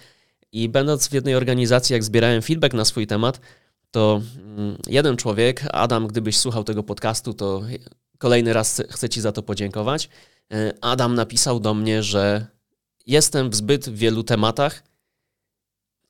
i będąc w jednej organizacji, jak zbierałem feedback na swój temat, to mm, jeden człowiek, Adam, gdybyś słuchał tego podcastu, to kolejny raz chcę Ci za to podziękować. E, Adam napisał do mnie, że jestem w zbyt wielu tematach.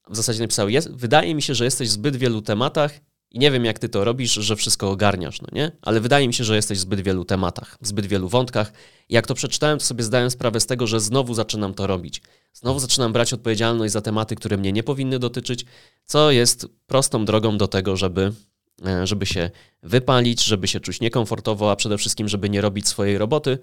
W zasadzie napisał, wydaje mi się, że jesteś w zbyt wielu tematach i nie wiem, jak ty to robisz, że wszystko ogarniasz, no nie? Ale wydaje mi się, że jesteś w zbyt wielu tematach, w zbyt wielu wątkach. Jak to przeczytałem, to sobie zdałem sprawę z tego, że znowu zaczynam to robić. Znowu zaczynam brać odpowiedzialność za tematy, które mnie nie powinny dotyczyć, co jest prostą drogą do tego, żeby, e, żeby się wypalić, żeby się czuć niekomfortowo, a przede wszystkim, żeby nie robić swojej roboty,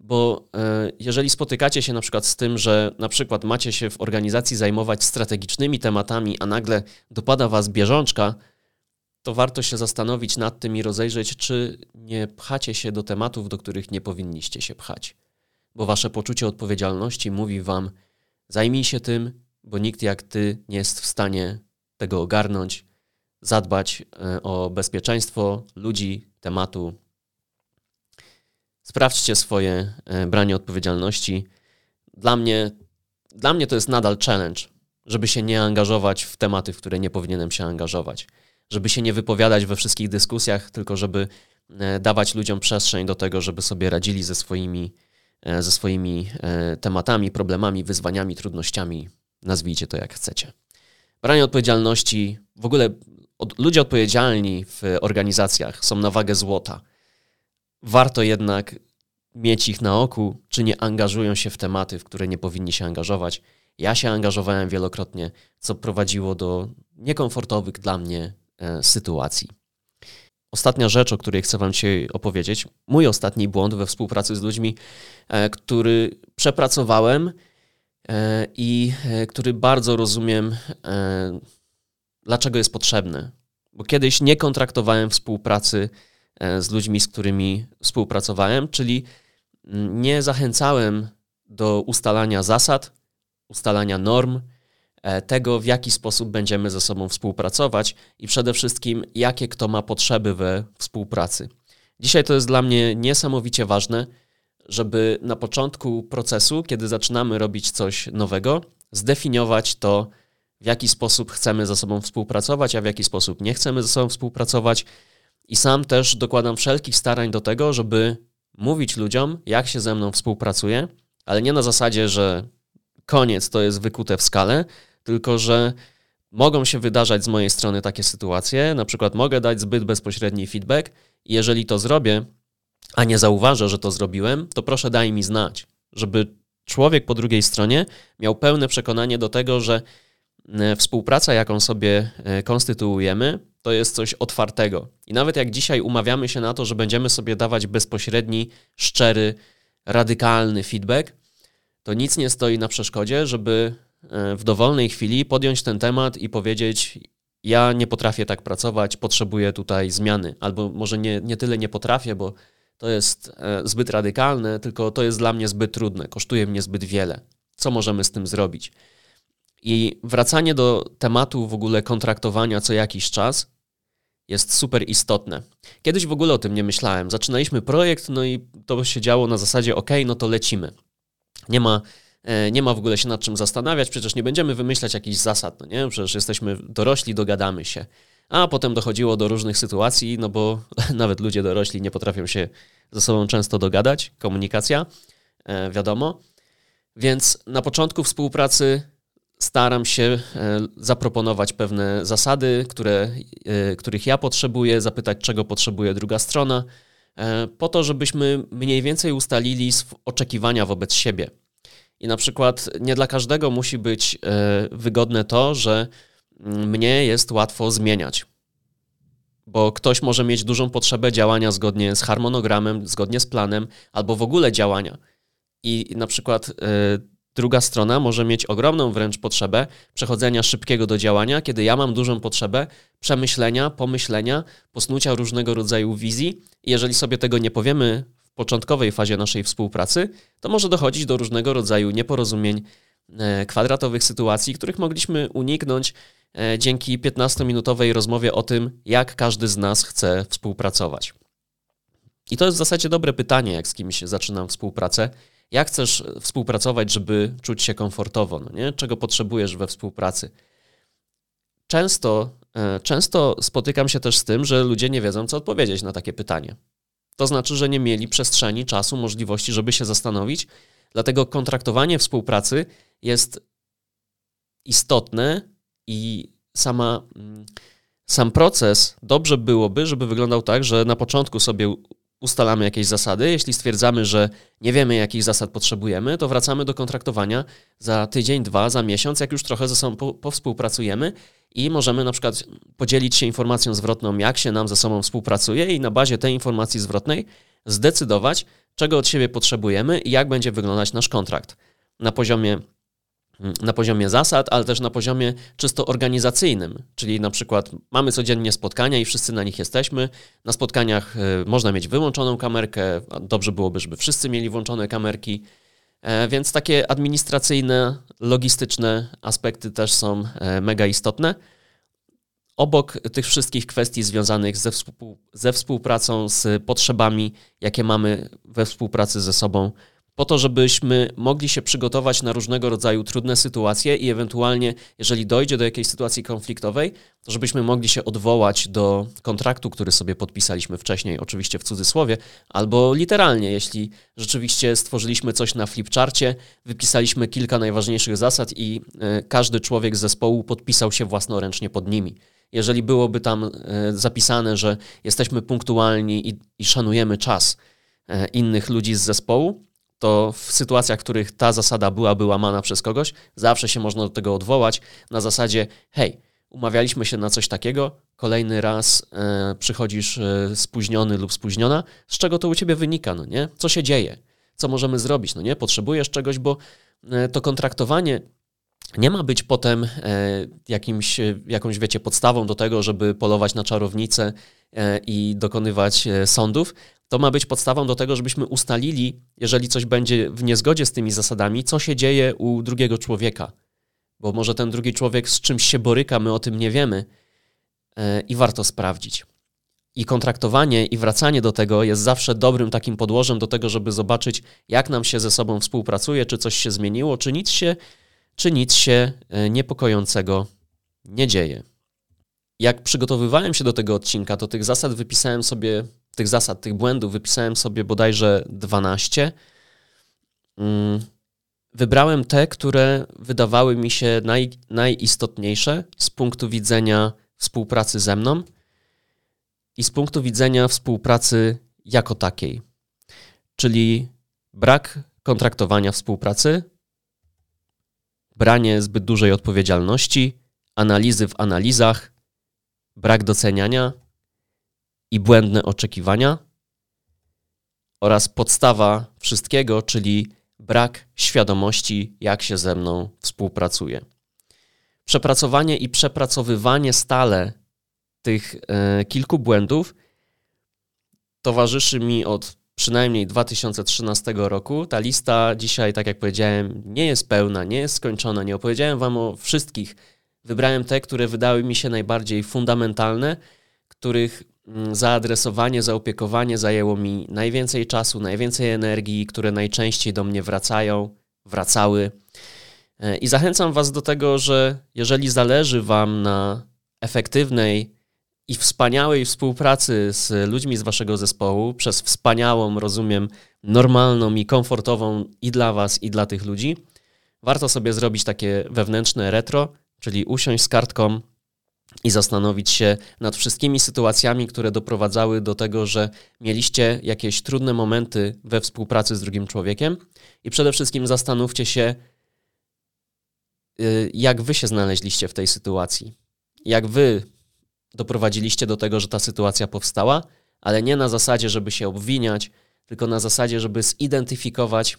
bo e, jeżeli spotykacie się na przykład z tym, że na przykład macie się w organizacji zajmować strategicznymi tematami, a nagle dopada was bieżączka, to warto się zastanowić nad tym i rozejrzeć, czy nie pchacie się do tematów, do których nie powinniście się pchać. Bo wasze poczucie odpowiedzialności mówi wam, zajmij się tym, bo nikt jak ty nie jest w stanie tego ogarnąć, zadbać e, o bezpieczeństwo ludzi, tematu. Sprawdźcie swoje e, branie odpowiedzialności. Dla mnie, dla mnie to jest nadal challenge, żeby się nie angażować w tematy, w które nie powinienem się angażować żeby się nie wypowiadać we wszystkich dyskusjach, tylko żeby e, dawać ludziom przestrzeń do tego, żeby sobie radzili ze swoimi, ze swoimi e, tematami, problemami, wyzwaniami, trudnościami. Nazwijcie to jak chcecie. Branie odpowiedzialności, w ogóle od, ludzie odpowiedzialni w organizacjach są na wagę złota. Warto jednak mieć ich na oku, czy nie angażują się w tematy, w które nie powinni się angażować. Ja się angażowałem wielokrotnie, co prowadziło do niekomfortowych dla mnie E, sytuacji. Ostatnia rzecz, o której chcę Wam dzisiaj opowiedzieć, mój ostatni błąd we współpracy z ludźmi, e, który przepracowałem e, i który bardzo rozumiem, dlaczego jest potrzebny. Bo kiedyś nie kontraktowałem współpracy z ludźmi, z którymi współpracowałem, czyli nie zachęcałem do ustalania zasad, ustalania norm, E, tego, w jaki sposób będziemy ze sobą współpracować i przede wszystkim, jakie kto ma potrzeby we współpracy. Dzisiaj to jest dla mnie niesamowicie ważne, żeby na początku procesu, kiedy zaczynamy robić coś nowego, zdefiniować to, w jaki sposób chcemy ze sobą współpracować, a w jaki sposób nie chcemy ze sobą współpracować. I sam też dokładam wszelkich starań do tego, żeby mówić ludziom, jak się ze mną współpracuje, ale nie na zasadzie, że koniec to jest wykute w skalę, tylko że mogą się wydarzać z mojej strony takie sytuacje, na przykład mogę dać zbyt bezpośredni feedback i jeżeli to zrobię, a nie zauważę, że to zrobiłem, to proszę daj mi znać, żeby człowiek po drugiej stronie miał pełne przekonanie do tego, że e, współpraca, jaką sobie e, konstytuujemy, to jest coś otwartego. I nawet jak dzisiaj umawiamy się na to, że będziemy sobie dawać bezpośredni, szczery, radykalny feedback, to nic nie stoi na przeszkodzie, żeby w dowolnej chwili podjąć ten temat i powiedzieć: Ja nie potrafię tak pracować, potrzebuję tutaj zmiany. Albo może nie, nie tyle nie potrafię, bo to jest e, zbyt radykalne, tylko to jest dla mnie zbyt trudne, kosztuje mnie zbyt wiele. Co możemy z tym zrobić? I wracanie do tematu w ogóle kontraktowania co jakiś czas jest super istotne. Kiedyś w ogóle o tym nie myślałem. Zaczynaliśmy projekt, no i to się działo na zasadzie: OK, no to lecimy. Nie ma E, nie ma w ogóle się nad czym zastanawiać, przecież nie będziemy wymyślać jakichś zasad, no nie? Przecież jesteśmy dorośli, dogadamy się. A potem dochodziło do różnych sytuacji, no bo <laughs> nawet ludzie dorośli nie potrafią się ze sobą często dogadać, komunikacja, e, wiadomo. Więc na początku współpracy staram się e, zaproponować pewne zasady, które, których ja potrzebuję, zapytać, czego potrzebuje druga strona, po to, żebyśmy mniej więcej ustalili oczekiwania wobec siebie. I na przykład nie dla każdego musi być e, wygodne to, że mm, mnie jest łatwo zmieniać. Bo ktoś może mieć dużą potrzebę działania zgodnie z harmonogramem, zgodnie z planem, albo w ogóle działania. I na przykład e, druga strona może mieć ogromną wręcz potrzebę przechodzenia szybkiego do działania, kiedy ja mam dużą potrzebę przemyślenia, pomyślenia, posnucia różnego rodzaju wizji. I jeżeli sobie tego nie powiemy początkowej fazie naszej współpracy, to może dochodzić do różnego rodzaju nieporozumień, e, kwadratowych sytuacji, których mogliśmy uniknąć e, dzięki 15-minutowej rozmowie o tym, jak każdy z nas chce współpracować. I to jest w zasadzie dobre pytanie, jak z kimś zaczynam współpracę. Jak chcesz współpracować, żeby czuć się komfortowo? No nie? Czego potrzebujesz we współpracy? Często, e, często spotykam się też z tym, że ludzie nie wiedzą, co odpowiedzieć na takie pytanie. To znaczy, że nie mieli przestrzeni, czasu, możliwości, żeby się zastanowić. Dlatego kontraktowanie współpracy jest istotne i sama, mm, sam proces dobrze byłoby, żeby wyglądał tak, że na początku sobie ustalamy jakieś zasady. Jeśli stwierdzamy, że nie wiemy, jakich zasad potrzebujemy, to wracamy do kontraktowania za tydzień, dwa, za miesiąc, jak już trochę ze sobą powspółpracujemy i możemy na przykład podzielić się informacją zwrotną, jak się nam ze sobą współpracuje i na bazie tej informacji zwrotnej zdecydować, czego od siebie potrzebujemy i jak będzie wyglądać nasz kontrakt. Na poziomie na poziomie zasad, ale też na poziomie czysto organizacyjnym, czyli na przykład mamy codziennie spotkania i wszyscy na nich jesteśmy. Na spotkaniach e, można mieć wyłączoną kamerkę, dobrze byłoby, żeby wszyscy mieli włączone kamerki, e, więc takie administracyjne, logistyczne aspekty też są e, mega istotne. Obok tych wszystkich kwestii związanych ze, współ, ze współpracą, z potrzebami, jakie mamy we współpracy ze sobą, po to, żebyśmy mogli się przygotować na różnego rodzaju trudne sytuacje i ewentualnie, jeżeli dojdzie do jakiejś sytuacji konfliktowej, to żebyśmy mogli się odwołać do kontraktu, który sobie podpisaliśmy wcześniej, oczywiście w cudzysłowie, albo literalnie, jeśli rzeczywiście stworzyliśmy coś na flipcharcie, wypisaliśmy kilka najważniejszych zasad i y, każdy człowiek z zespołu podpisał się własnoręcznie pod nimi. Jeżeli byłoby tam y, zapisane, że jesteśmy punktualni i, i szanujemy czas y, innych ludzi z zespołu, to w sytuacjach, w których ta zasada byłaby łamana przez kogoś, zawsze się można do tego odwołać na zasadzie: hej, umawialiśmy się na coś takiego, kolejny raz e, przychodzisz e, spóźniony lub spóźniona, z czego to u ciebie wynika, no nie? Co się dzieje? Co możemy zrobić, no nie? Potrzebujesz czegoś, bo e, to kontraktowanie nie ma być potem e, jakimś, jakąś, wiecie, podstawą do tego, żeby polować na czarownicę e, i dokonywać e, sądów, to ma być podstawą do tego, żebyśmy ustalili, jeżeli coś będzie w niezgodzie z tymi zasadami, co się dzieje u drugiego człowieka. Bo może ten drugi człowiek z czymś się boryka, my o tym nie wiemy e, i warto sprawdzić. I kontraktowanie i wracanie do tego jest zawsze dobrym takim podłożem do tego, żeby zobaczyć, jak nam się ze sobą współpracuje, czy coś się zmieniło, czy nic się, czy nic się e, niepokojącego nie dzieje. Jak przygotowywałem się do tego odcinka, to tych zasad wypisałem sobie tych zasad, tych błędów wypisałem sobie bodajże 12. Mm, wybrałem te, które wydawały mi się naj, najistotniejsze z punktu widzenia współpracy ze mną i z punktu widzenia współpracy jako takiej. Czyli brak kontraktowania współpracy, branie zbyt dużej odpowiedzialności, analizy w analizach, brak doceniania, i błędne oczekiwania oraz podstawa wszystkiego, czyli brak świadomości, jak się ze mną współpracuje. Przepracowanie i przepracowywanie stale tych e, kilku błędów towarzyszy mi od przynajmniej 2013 roku. Ta lista dzisiaj, tak jak powiedziałem, nie jest pełna, nie jest skończona. Nie opowiedziałem Wam o wszystkich. Wybrałem te, które wydały mi się najbardziej fundamentalne, których zaadresowanie, zaopiekowanie zajęło mi najwięcej czasu, najwięcej energii, które najczęściej do mnie wracają, wracały. E, I zachęcam Was do tego, że jeżeli zależy Wam na efektywnej i wspaniałej współpracy z ludźmi z Waszego zespołu, przez wspaniałą, rozumiem, normalną i komfortową i dla Was, i dla tych ludzi, warto sobie zrobić takie wewnętrzne retro, czyli usiąść z kartką i zastanowić się nad wszystkimi sytuacjami, które doprowadzały do tego, że mieliście jakieś trudne momenty we współpracy z drugim człowiekiem i przede wszystkim zastanówcie się, y, jak wy się znaleźliście w tej sytuacji. Jak wy doprowadziliście do tego, że ta sytuacja powstała, ale nie na zasadzie, żeby się obwiniać, tylko na zasadzie, żeby zidentyfikować,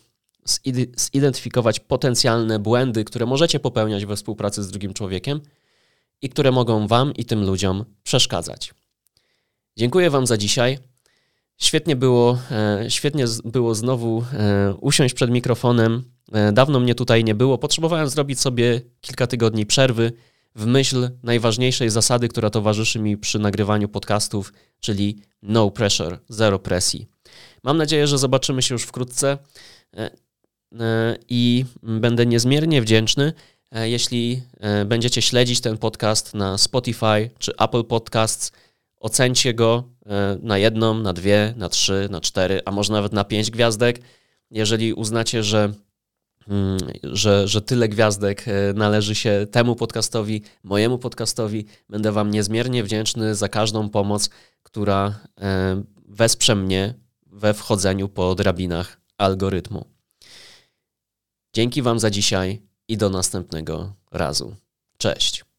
zidentyfikować potencjalne błędy, które możecie popełniać we współpracy z drugim człowiekiem i które mogą Wam i tym ludziom przeszkadzać. Dziękuję Wam za dzisiaj. Świetnie było, e, świetnie było znowu e, usiąść przed mikrofonem. E, dawno mnie tutaj nie było. Potrzebowałem zrobić sobie kilka tygodni przerwy w myśl najważniejszej zasady, która towarzyszy mi przy nagrywaniu podcastów, czyli no pressure, zero presji. Mam nadzieję, że zobaczymy się już wkrótce i będę niezmiernie wdzięczny, jeśli będziecie śledzić ten podcast na Spotify czy Apple Podcasts Ocencie go e, na jedną, na dwie, na trzy, na cztery, a może nawet na pięć gwiazdek. Jeżeli uznacie, że, mm, że, że tyle gwiazdek e, należy się temu podcastowi, mojemu podcastowi, będę Wam niezmiernie wdzięczny za każdą pomoc, która e, wesprze mnie we wchodzeniu po drabinach algorytmu. Dzięki Wam za dzisiaj i do następnego razu. Cześć.